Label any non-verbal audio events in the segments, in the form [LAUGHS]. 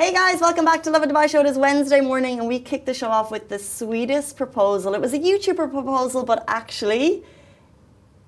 Hey guys, welcome back to Lovin Dubai Show. It is Wednesday morning and we kicked the show off with the sweetest proposal. It was a YouTuber proposal, but actually,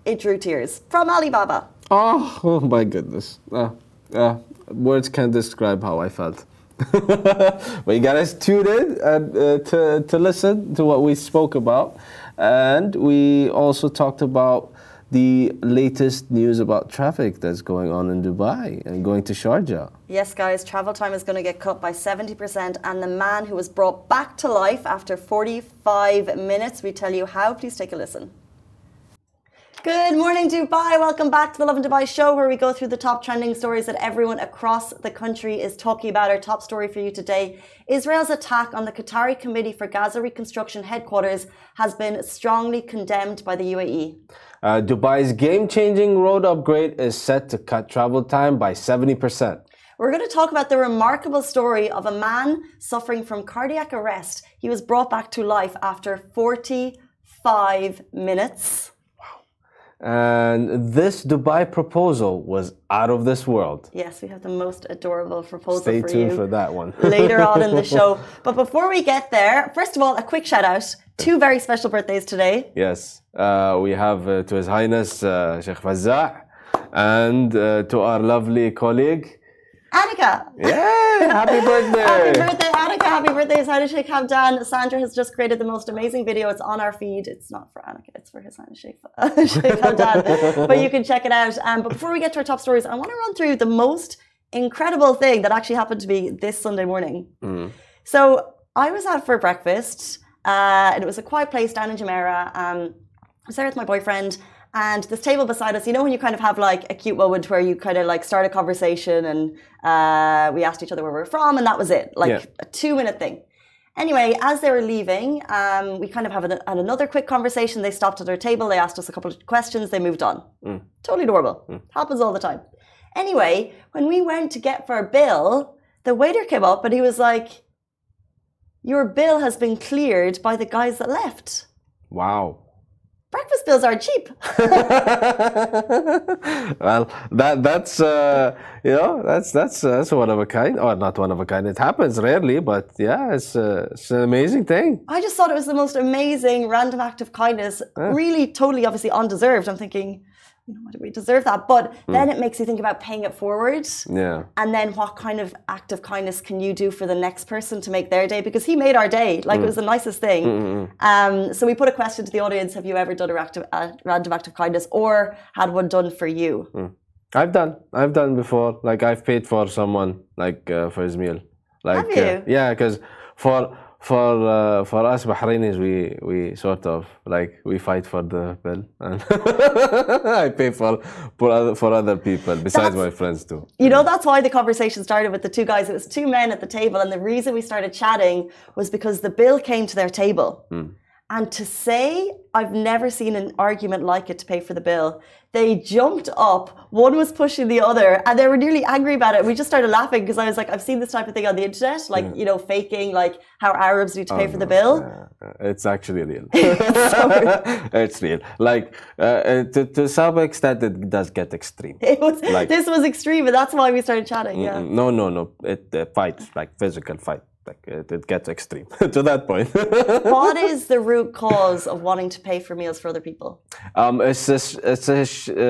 it drew tears from Alibaba. Oh, oh my goodness. Uh, uh, words can't describe how I felt. [LAUGHS] but you guys tuned in uh, uh, to, to listen to what we spoke about. And we also talked about the latest news about traffic that's going on in Dubai and going to Sharjah. Yes, guys, travel time is going to get cut by 70%. And the man who was brought back to life after 45 minutes, we tell you how. Please take a listen. Good morning, Dubai. Welcome back to the Lovin Dubai show, where we go through the top trending stories that everyone across the country is talking about. Our top story for you today Israel's attack on the Qatari Committee for Gaza Reconstruction headquarters has been strongly condemned by the UAE. Uh, Dubai's game changing road upgrade is set to cut travel time by 70%. We're going to talk about the remarkable story of a man suffering from cardiac arrest. He was brought back to life after 45 minutes. And this Dubai proposal was out of this world. Yes, we have the most adorable proposal Stay for tuned you for that one. [LAUGHS] later on in the [LAUGHS] show. But before we get there, first of all, a quick shout out. Two very special birthdays today. Yes, uh, we have uh, to His Highness uh, Sheikh Fazza and uh, to our lovely colleague. Annika! Yeah, happy birthday! [LAUGHS] Happy birthday, Annika. Happy birthday, Sheikh Hamdan. Sandra has just created the most amazing video. It's on our feed. It's not for Annika, it's for His Sheikh, [LAUGHS] Hamdan. but you can check it out. Um, but before we get to our top stories, I want to run through the most incredible thing that actually happened to me this Sunday morning. So I was out for breakfast, uh, and it was a quiet place down in Jumeirah. Um, I was there with my boyfriend, and this table beside us. You know when you kind of have like a cute moment where you kind of like start a conversation, and uh, we asked each other where we are from, and that was it, like Yeah. a two-minute thing. Anyway, as they were leaving, um, we kind of have an, had another quick conversation. They stopped at our table. They asked us a couple of questions. They moved on. Totally normal. Happens all the time. Anyway, when we went to get for our bill, the waiter came up and he was like, "Your bill has been cleared by the guys that left. Wow. Breakfast bills aren't cheap." [LAUGHS] [LAUGHS] well, that that's uh, you know that's that's uh, that's one of a kind, or not one of a kind. It happens rarely, but yeah, it's uh, it's an amazing thing. I just thought it was the most amazing random act of kindness. Really, totally, obviously undeserved. I'm thinking, you know, why do we deserve that? But then it makes you think about paying it forward. Yeah. And then what kind of act of kindness can you do for the next person to make their day? Because he made our day. Like it was the nicest thing. Um, so we put a question to the audience Have you ever done a random, random act of kindness or had one done for you? I've done. I've done before. Like I've paid for someone like uh, for his meal. Like Have you? Uh, yeah, because for for uh, for us Bahrainis, we we sort of like we fight for the bill, and [LAUGHS] I pay for for other, for other people besides That's- my friends too. You know, that's why the conversation started with the two guys. It was two men at the table. And the reason we started chatting was because the bill came to their table. And to say, I've never seen an argument like it to pay for the bill. They jumped up, one was pushing the other, and they were nearly angry about it. We just started laughing because I was like, I've seen this type of thing on the internet, like, you know, faking like how Arabs need to pay for the bill. Uh, it's actually real. [LAUGHS] [LAUGHS] it's real. Like uh, uh, to to some extent, it does get extreme. [LAUGHS] It was Like- this was extreme, and that's why we started chatting. Yeah. Mm, No, no, no. It uh, fights like physical fight. Like it, it gets extreme [LAUGHS] to that point. [LAUGHS] what is the root cause of wanting to pay for meals for other people? um, it's a, it's a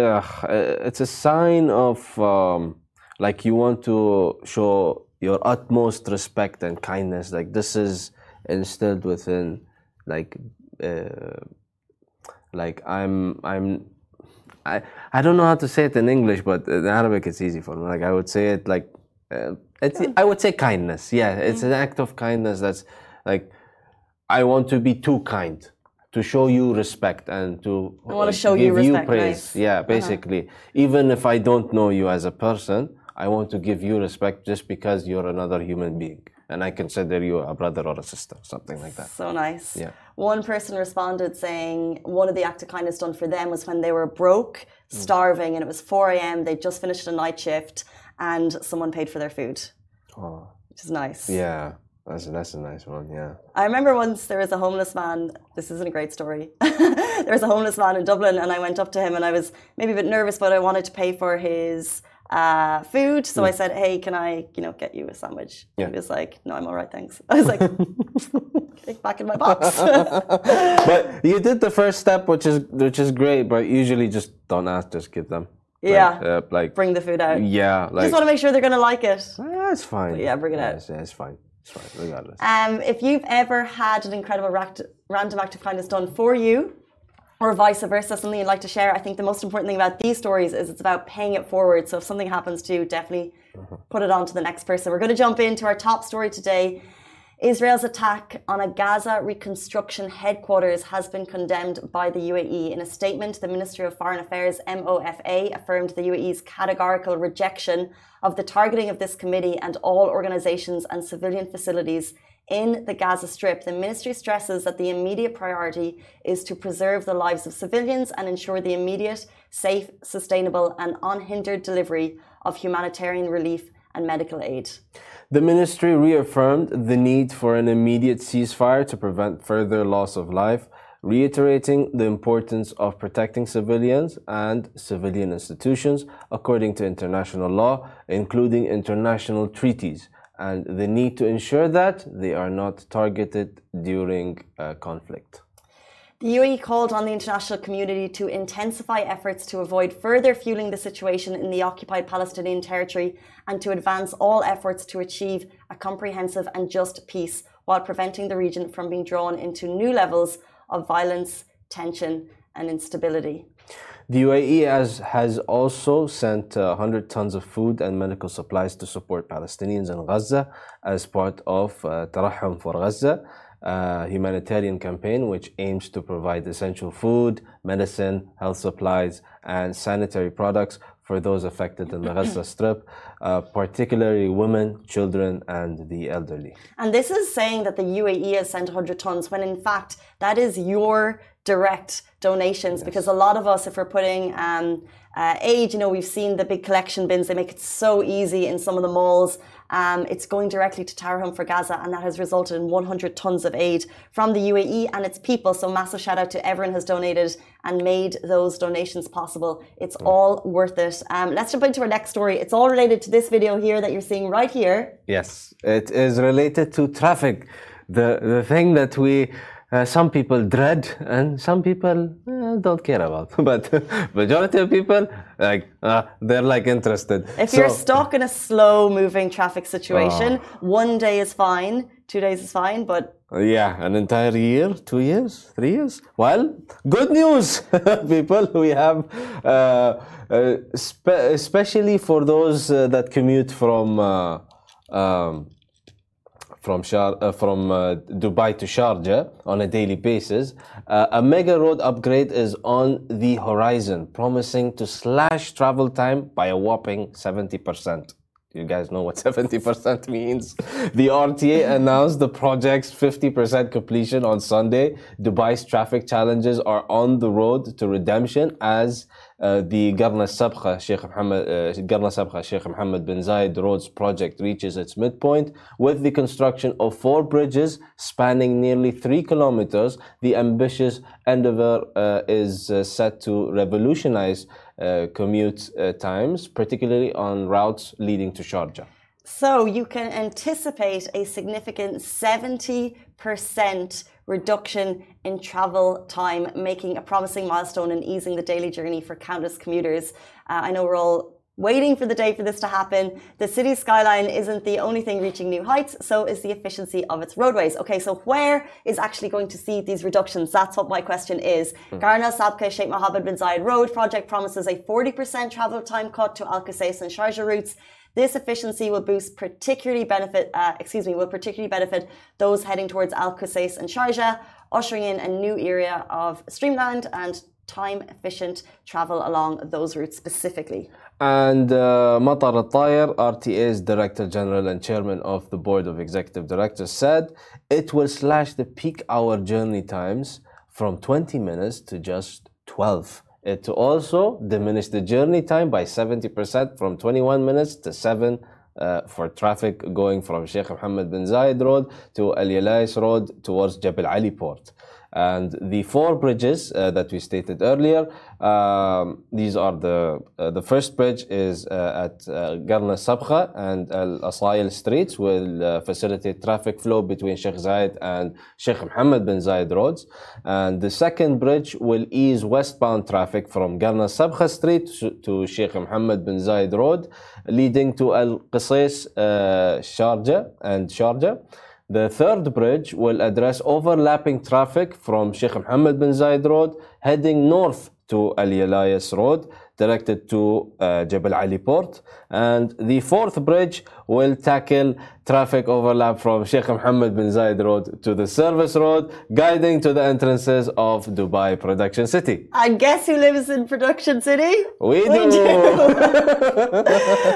uh, it's a sign of um, like you want to show your utmost respect and kindness. Like this is instilled within like uh, like I'm I'm I I don't know how to say it in English, but in Arabic it's easy for me. Like I would say it like uh, it's I would say kindness. Yeah, it's an act of kindness that's like I want to be too kind to show you respect and to I wanna show you give respect, praise. nice. Uh-huh. Yeah, basically, even if I don't know you as a person, I want to give you respect just because you're another human being, and I consider you a brother or a sister, something like that. So nice. Yeah. One person responded saying one of the acts of kindness done for them was when they were broke, Mm. starving, and it was 4 a.m. They just finished a night shift and someone paid for their food, Oh, which is nice. yeah, that's that's a nice one. Yeah. I remember once there was a homeless man. This isn't a great story. [LAUGHS] there was a homeless man in Dublin, and I went up to him, and I was maybe a bit nervous, but I wanted to pay for his uh, food. So I said, "Hey, can I, you know, get you a sandwich?" Yeah. He was like, "No, I'm all right, thanks." [LAUGHS] I was like, [LAUGHS] "Okay, "Back in my box." but you did the first step, which is which is great. But usually, just don't ask, just give them. Like, Yeah. uh, like Bring the food out. yeah, like Just want to make sure they're gonna like it. yeah, it's fine. yeah, bring it Yeah, out. It's, it's fine. It's fine, regardless. Um, if you've ever had an incredible random act of kindness done for you, or vice versa, something you'd like to share, I think the most important thing about these stories is it's about paying it forward. So if something happens to you, definitely put it on to the next person. We're going to jump into our top story today. Israel's attack on a Gaza reconstruction headquarters has been condemned by the UAE. In a statement, the Ministry of Foreign Affairs, MOFA, affirmed the UAE's categorical rejection of the targeting of this committee and all organizations and civilian facilities in the Gaza Strip. The ministry stresses that the immediate priority is to preserve the lives of civilians and ensure the immediate, safe, sustainable, and unhindered delivery of humanitarian relief and medical aid. The ministry reaffirmed the need for an immediate ceasefire to prevent further loss of life, reiterating the importance of protecting civilians and civilian institutions according to international law, including international treaties, and the need to ensure that they are not targeted during conflict. The UAE called on the international community to intensify efforts to avoid further fueling the situation in the occupied Palestinian territory and to advance all efforts to achieve a comprehensive and just peace while preventing the region from being drawn into new levels of violence, tension, and instability. The UAE has, has also sent uh, 100 tons of food and medical supplies to support Palestinians in Gaza as part of uh, Tarahum for Gaza, a humanitarian campaign which aims to provide essential food, medicine, health supplies, and sanitary products for those affected in the [CLEARS THROAT] Gaza Strip, uh, particularly women, children, and the elderly. And this is saying that the UAE has sent 100 tons when in fact that is your direct donations because a lot of us, if we're putting um, uh, aid, you know, we've seen the big collection bins, they make it so easy in some of the malls. Um, it's going directly to Tarahum for Gaza, and that has resulted in 100 tons of aid from the UAE and its people. So, massive shout out to everyone who's donated and made those donations possible. It's all worth it. Um, let's jump into our next story. It's all related to this video here that you're seeing right here. Yes, it is related to traffic, the the thing that we uh, some people dread and some people don't care about. [LAUGHS] But majority of people like uh, they're like interested. If you're stuck in a slow moving traffic situation, one day is fine, two days is fine, but yeah, an entire year, two years, three years. Well, good news, [LAUGHS] people. We have, uh, uh, spe- especially for those uh, that commute from. Uh, um, from Shar- uh, from uh, Dubai to Sharjah on a daily basis. Uh, a mega road upgrade is on the horizon, promising to slash travel time by a whopping 70%. You guys know what [LAUGHS] 70% means. The RTA announced the project's 50% completion on Sunday. Dubai's traffic challenges are on the road to redemption as the Garna Sabkha Sheikh Mohammed uh, Garna Sabkha Sheikh Mohammed bin Zayed Roads project reaches its midpoint with the construction of four bridges spanning nearly three kilometers. The ambitious endeavor uh, is uh, set to revolutionize uh, commute uh, times, particularly on routes leading to Sharjah. so you can anticipate a significant 70% reduction in travel time, making a promising milestone in easing the daily journey for countless commuters. Uh, I know we're all waiting for the day for this to happen. The city's skyline isn't the only thing reaching new heights, so is the efficiency of its roadways. Okay, so where is actually going to see these reductions? That's what my question is. Garna Sabkha Sheikh Mohammed bin Zayed Road project promises a 40% travel time cut to Al Qusais and Sharjah routes. This efficiency will boost particularly benefit, uh, excuse me, will particularly benefit those heading towards Al Qusais and Sharjah, ushering in a new era of streamlined and time efficient travel along those routes specifically. And uh, Mattar Al Tayer, RTA's Director General and Chairman of the Board of Executive Directors, said it will slash the peak hour journey times from 20 minutes to just 12. Will also diminish the journey time by 70% from 21 minutes to 7 uh, for traffic going from Sheikh Mohammed bin Zayed Road to Al Yalayis Road towards Jebel Ali Port. And the four bridges uh, that we stated earlier, um, these are the uh, the first bridge is uh, at uh, Garna Sabkha and Al Asayil streets will uh, facilitate traffic flow between Sheikh Zayed and Sheikh Mohammed bin Zayed roads. And the second bridge will ease westbound traffic from Garna Sabkha street to, Sheikh Mohammed bin Zayed road, leading to Al Qusais, uh, Sharjah and Sharjah. The third bridge will address overlapping traffic from Sheikh Mohammed bin Zayed Road heading north to Al Yalayis Road directed to uh, Jebel Ali Port. And the fourth bridge will tackle traffic overlap from Sheikh Mohammed bin Zayed Road to the Service Road, guiding to the entrances of Dubai Production City. I guess who lives in Production City? We, We do.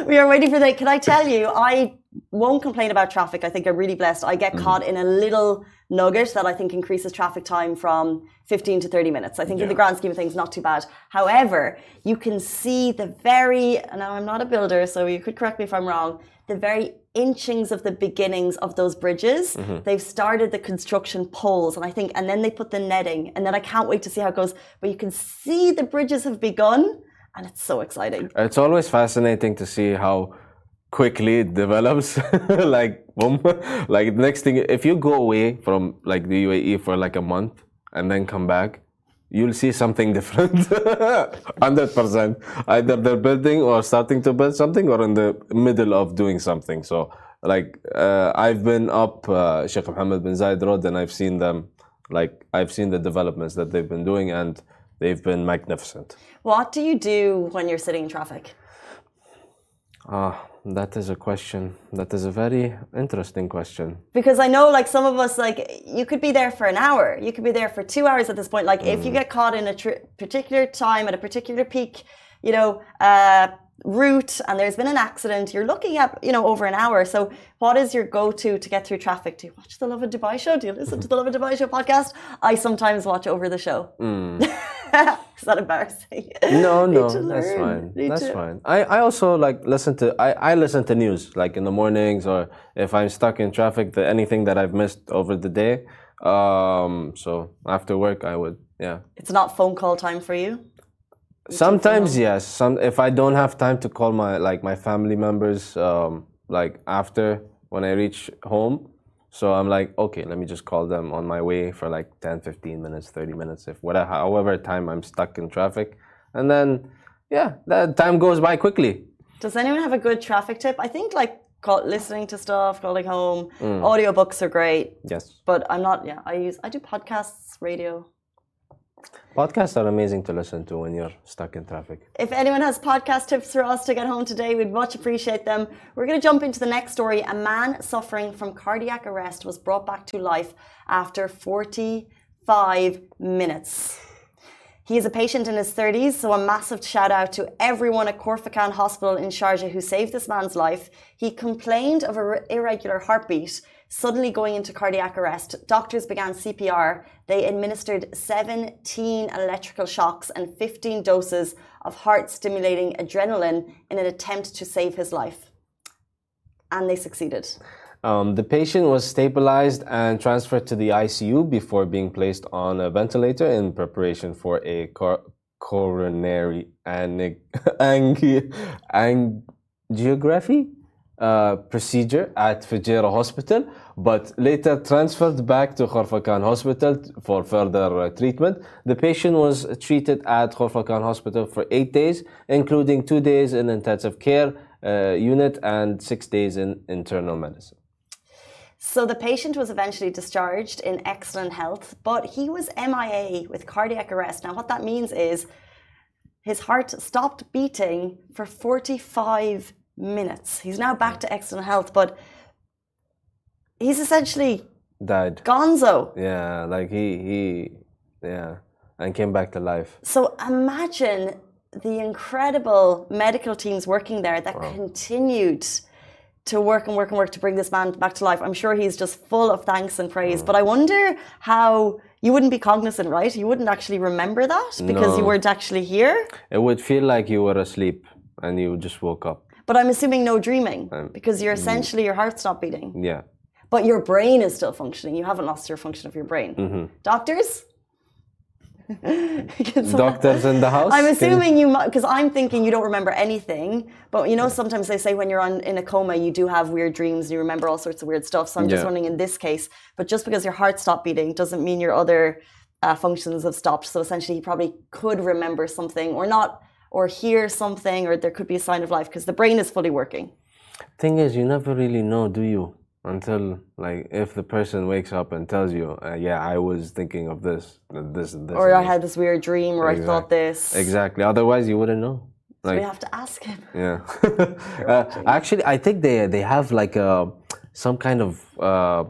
[LAUGHS] we are waiting for that. Can I tell you, I won't complain about traffic. I think I'm really blessed. I get mm-hmm. caught in a little nugget that I think increases traffic time from 15 to 30 minutes. I think in the grand scheme of things, not too bad. However, you can see the very, now I'm not a builder, so you could correct me if I'm wrong, the very inchings of the beginnings of those bridges. Mm-hmm. They've started the construction poles, and I think, and then they put the netting, and then I can't wait to see how it goes. But you can see the bridges have begun, and it's so exciting. It's always fascinating to see how quickly it develops. [LAUGHS] like boom, like next thing, if you go away from like the UAE for like a month and then come back, you'll see something [LAUGHS] different. Hundred percent. Either they're building or starting to build something, or in the middle of doing something. So, like uh, I've been up uh, Sheikh Mohammed bin Zayed Road, and I've seen them. Like I've seen the developments that they've been doing, and they've been magnificent. What do you do when you're sitting in traffic? Ah, that is a question. That is a very interesting question. Because I know, like, some of us, like, you could be there for an hour, you could be there for two hours at this point. Like, if you get caught in a tr- particular time at a particular peak, you know, uh, route, and there's been an accident, you're looking at, you know, over an hour. So, what is your go to to get through traffic? Do you watch the Lovin Dubai show? Do you listen to the Lovin Dubai show podcast? I sometimes watch over the show. [LAUGHS] [LAUGHS] is that embarrassing? No, [LAUGHS] no, that's fine. Need That's to- fine. I, I also like listen to I, I listen to news like in the mornings or if I'm stuck in traffic, the anything that I've missed over the day. Um, so after work, I would yeah. It's not phone call time for you. Sometimes yes. Some if I don't have time to call my like my family members um, like after when I reach home. So I'm like, okay, let me just call them on my way for like 10, 15 minutes, 30 minutes, if whatever, however time I'm stuck in traffic. And then, yeah, that time goes by quickly. Does anyone have a good traffic tip? I think like call, listening to stuff, calling home, Mm. audiobooks are great, Yes. but I'm not. Yeah, I use I do podcasts, radio. Podcasts are amazing to listen to when you're stuck in traffic. If anyone has podcast tips for us to get home today, we'd much appreciate them. We're going to jump into the next story. A man suffering from cardiac arrest was brought back to life after 45 minutes. He is a patient in his 30s, so a massive shout out to everyone at Khorfakan Hospital in Sharjah who saved this man's life. He complained of an irregular heartbeat, suddenly going into cardiac arrest. Doctors began CPR. They administered 17 electrical shocks and 15 doses of heart stimulating adrenaline in an attempt to save his life. And they succeeded. Um, the patient was stabilized and transferred to the ICU before being placed on a ventilator in preparation for a cor- coronary [LAUGHS] angiography uh, procedure at Fujairah Hospital, but later transferred back to Khorfakan Hospital for further uh, treatment. The patient was treated at Khorfakan Hospital for eight days, including two days in intensive care uh, unit and six days in internal medicine. So the patient was eventually discharged in excellent health, but he was MIA with cardiac arrest. Now, what that means is his heart stopped beating for 45 minutes. He's now back to excellent health, but he's essentially Died. gonzo. Yeah, like he he yeah, and came back to life. So imagine the incredible medical teams working there that continued to work and work and work to bring this man back to life. I'm sure he's just full of thanks and praise. Mm. But I wonder how you wouldn't be cognizant, right? You wouldn't actually remember that because you weren't actually here. It would feel like you were asleep and you just woke up. But I'm assuming no dreaming because you're essentially your heart's not beating. Yeah. but your brain is still functioning. You haven't lost your function of your brain. Mm-hmm. Doctors? [LAUGHS] Doctors in the house. I'm assuming you because I'm thinking you don't remember anything, but you know sometimes they say when you're on in a coma you do have weird dreams and you remember all sorts of weird stuff. So I'm just Yeah. wondering in this case, but just because your heart stopped beating doesn't mean your other uh, functions have stopped. So essentially, he probably could remember something or not, or hear something, or there could be a sign of life because the brain is fully working. Thing is, you never really know, do you? Until like, if the person wakes up and tells you, uh, "Yeah, I was thinking of this, this, and this." Or and I this." had this weird dream, or I thought this. Exactly. Otherwise, you wouldn't know. So Like, we have to ask him. [LAUGHS] yeah. [LAUGHS] uh, actually, I think they they have like a some kind of uh,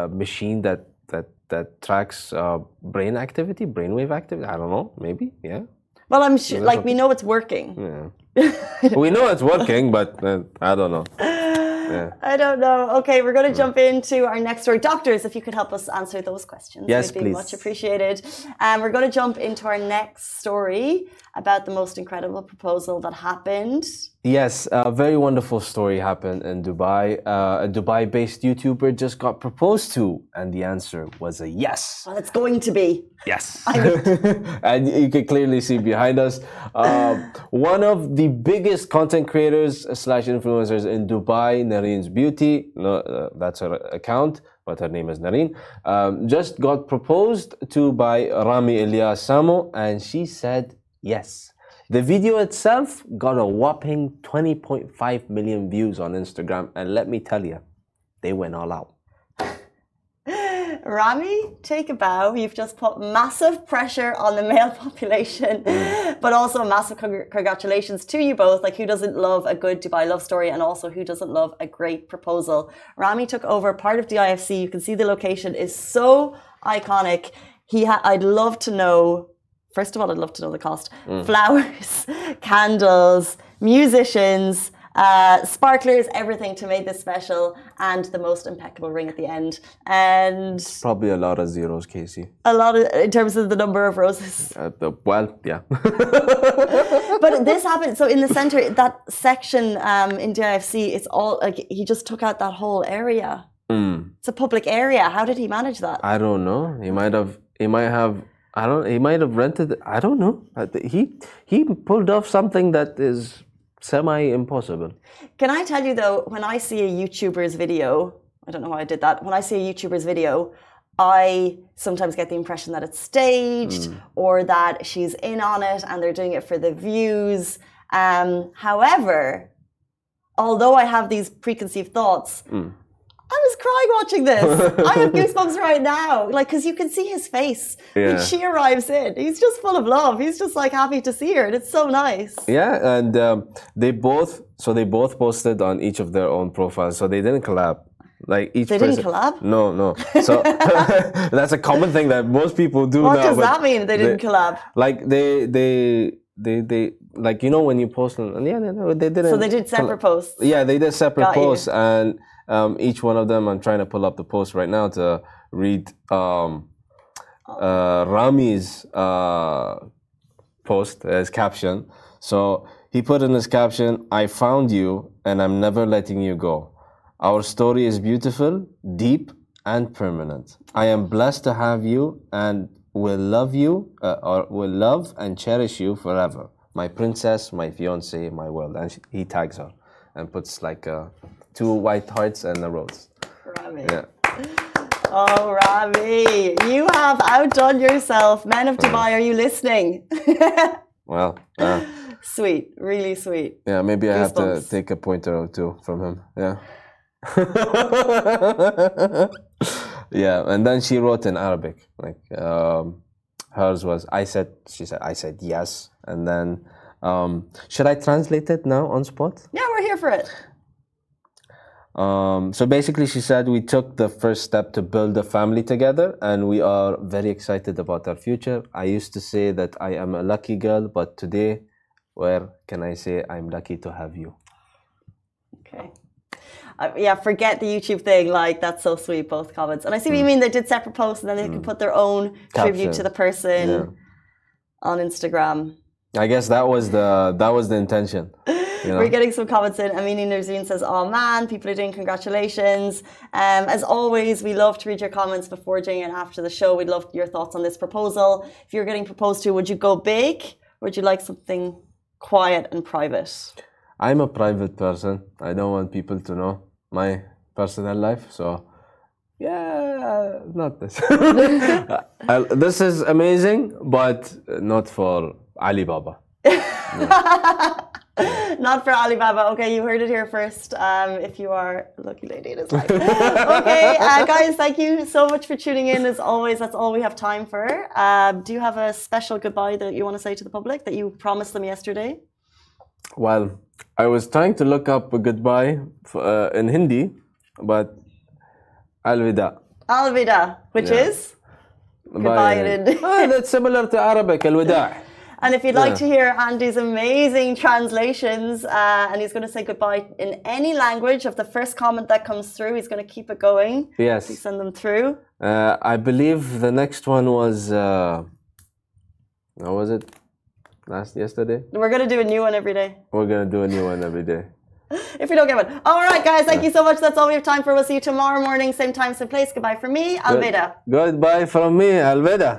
a machine that that that tracks uh, brain activity, brainwave activity. I don't know. Maybe. Yeah. Well, I'm sure, like we know it's working. Yeah. [LAUGHS] we know it's working, but uh, I don't know. Yeah. I don't know. Okay, we're going to jump into our next story. Doctors, if you could help us answer those questions, Yes, would be please. much appreciated. And we're going to jump into our next story about the most incredible proposal that happened. Yes, a very wonderful story happened in Dubai. Uh, a Dubai-based YouTuber just got proposed to, and the answer was a yes. Well, it's going to be. Yes. [LAUGHS] [LAUGHS] and you can clearly see behind us uh, one of the biggest content creators slash influencers in Dubai, Nareen's Beauty. No, uh, that's her account, but her name is Nareen. Um, just got proposed to by Rami Elias Samo, and she said yes. The video itself got a whopping 20.5 million views on Instagram, and let me tell you, they went all out. Rami, take a bow. You've just put massive pressure on the male [LAUGHS] population, mm. but also massive congr- congratulations to you both. Like, who doesn't love a good Dubai love story, and also who doesn't love a great proposal? Rami took over part of the IFC. You can see the location is so iconic. He, I'd love to know. First of all, I'd love to know the cost. Flowers, [LAUGHS] candles, musicians, uh, sparklers, everything to make this special, and the most impeccable ring at the end. And Probably a lot of zeros, Casey. a lot of, in terms of the number of roses. Uh, the, well, yeah. [LAUGHS] But this [LAUGHS] happened. So in the center, that section um, in DIFC, it's all like he just took out that whole area. It's a public area. How did he manage that? I don't know. He might have. He might have. I don't. He might have rented. I don't know. He he pulled off something that is semi impossible. Can I tell you though, when I see a YouTuber's video, I don't know why I did that. When I see a YouTuber's video, I sometimes get the impression that it's staged or that she's in on it and they're doing it for the views. Um, however, although I have these preconceived thoughts, I was crying watching this. I have [LAUGHS] goosebumps right now, like because you can see his face when she arrives in. He's just full of love. He's just like happy to see her, and it's so nice. Yeah, and um, they both. So they both posted on each of their own profiles. So they didn't collab. Like each. They didn't collab? No, no. So [LAUGHS] [LAUGHS] that's a common thing that most people do What now. does that mean? They didn't collab. Like they, they, they, they. Like you know when you post on. Yeah, no, no, they didn't. So they did separate posts. Yeah, they did separate Got you. posts, and um, each one of them, I'm trying to pull up the post right now to read um, uh, Rami's uh, post as caption. So he put in his caption, "I found you, and I'm never letting you go. Our story is beautiful, deep, and permanent. I am blessed to have you, and will love you, uh, or will love and cherish you forever." My princess, my fiance, my world. And she, he tags her and puts like uh, two white hearts and a rose. Rami. Yeah. [LAUGHS] Oh, Rami, you have outdone yourself. Men of Dubai, are you listening? [LAUGHS] Well, uh, sweet, really sweet. yeah, maybe I have to take a pointer or two from him. Yeah. [LAUGHS] yeah, and then she wrote in Arabic. Like um, hers was, I said, she said, I said yes. And then, um, should I translate it now on spot? Yeah, we're here for it. Um, so basically, she said we took the first step to build a family together, and we are very excited about our future. I used to say that I am a lucky girl, but today, where can I say I'm lucky to have you? Okay. Uh, yeah, forget the YouTube thing. Like, that's so sweet, both comments. And I see what you mean. They did separate posts and then they could put their own tribute to the person Yeah. on Instagram. I guess that was the that was the intention. You [LAUGHS] know? We're getting some comments in. Amini Narzeen says, Oh man, people are doing congratulations. Um, as always, we love to read your comments before, during, and after the show. We'd love your thoughts on this proposal. If you're getting proposed to, would you go big or would you like something quiet and private? I'm a private person. I don't want people to know my personal life. So, yeah, not this. [LAUGHS] [LAUGHS] I- this is amazing, but not for Alibaba. [LAUGHS] Not for Alibaba. Okay, you heard it here first. Um, if you are a lucky lady in his life. [LAUGHS] okay, uh, guys, thank you so much for tuning in. As always, that's all we have time for. Um, do you have a special goodbye that you want to say to the public that you promised them yesterday? Well, I was trying to look up a goodbye uh, in Hindi, but Alvida. Alvida, which Yeah. is Goodbye in Hindi. Ah, that's similar to Arabic, Alwida. [LAUGHS] And if you'd like Yeah. to hear Andy's amazing translations, uh, and he's going to say goodbye in any language of the first comment that comes through, he's going to keep it going. Yes. Please send them through. Uh, I believe the next one was. Uh, how was it? Last yesterday. We're going to do a new one every day. We're gonna do a new one every day. [LAUGHS] If we don't get one. All right, guys, thank you so much. That's all we have time for. We'll see you tomorrow morning, same time, same place. Goodbye from me, Alveda. Goodbye from me, Alveda.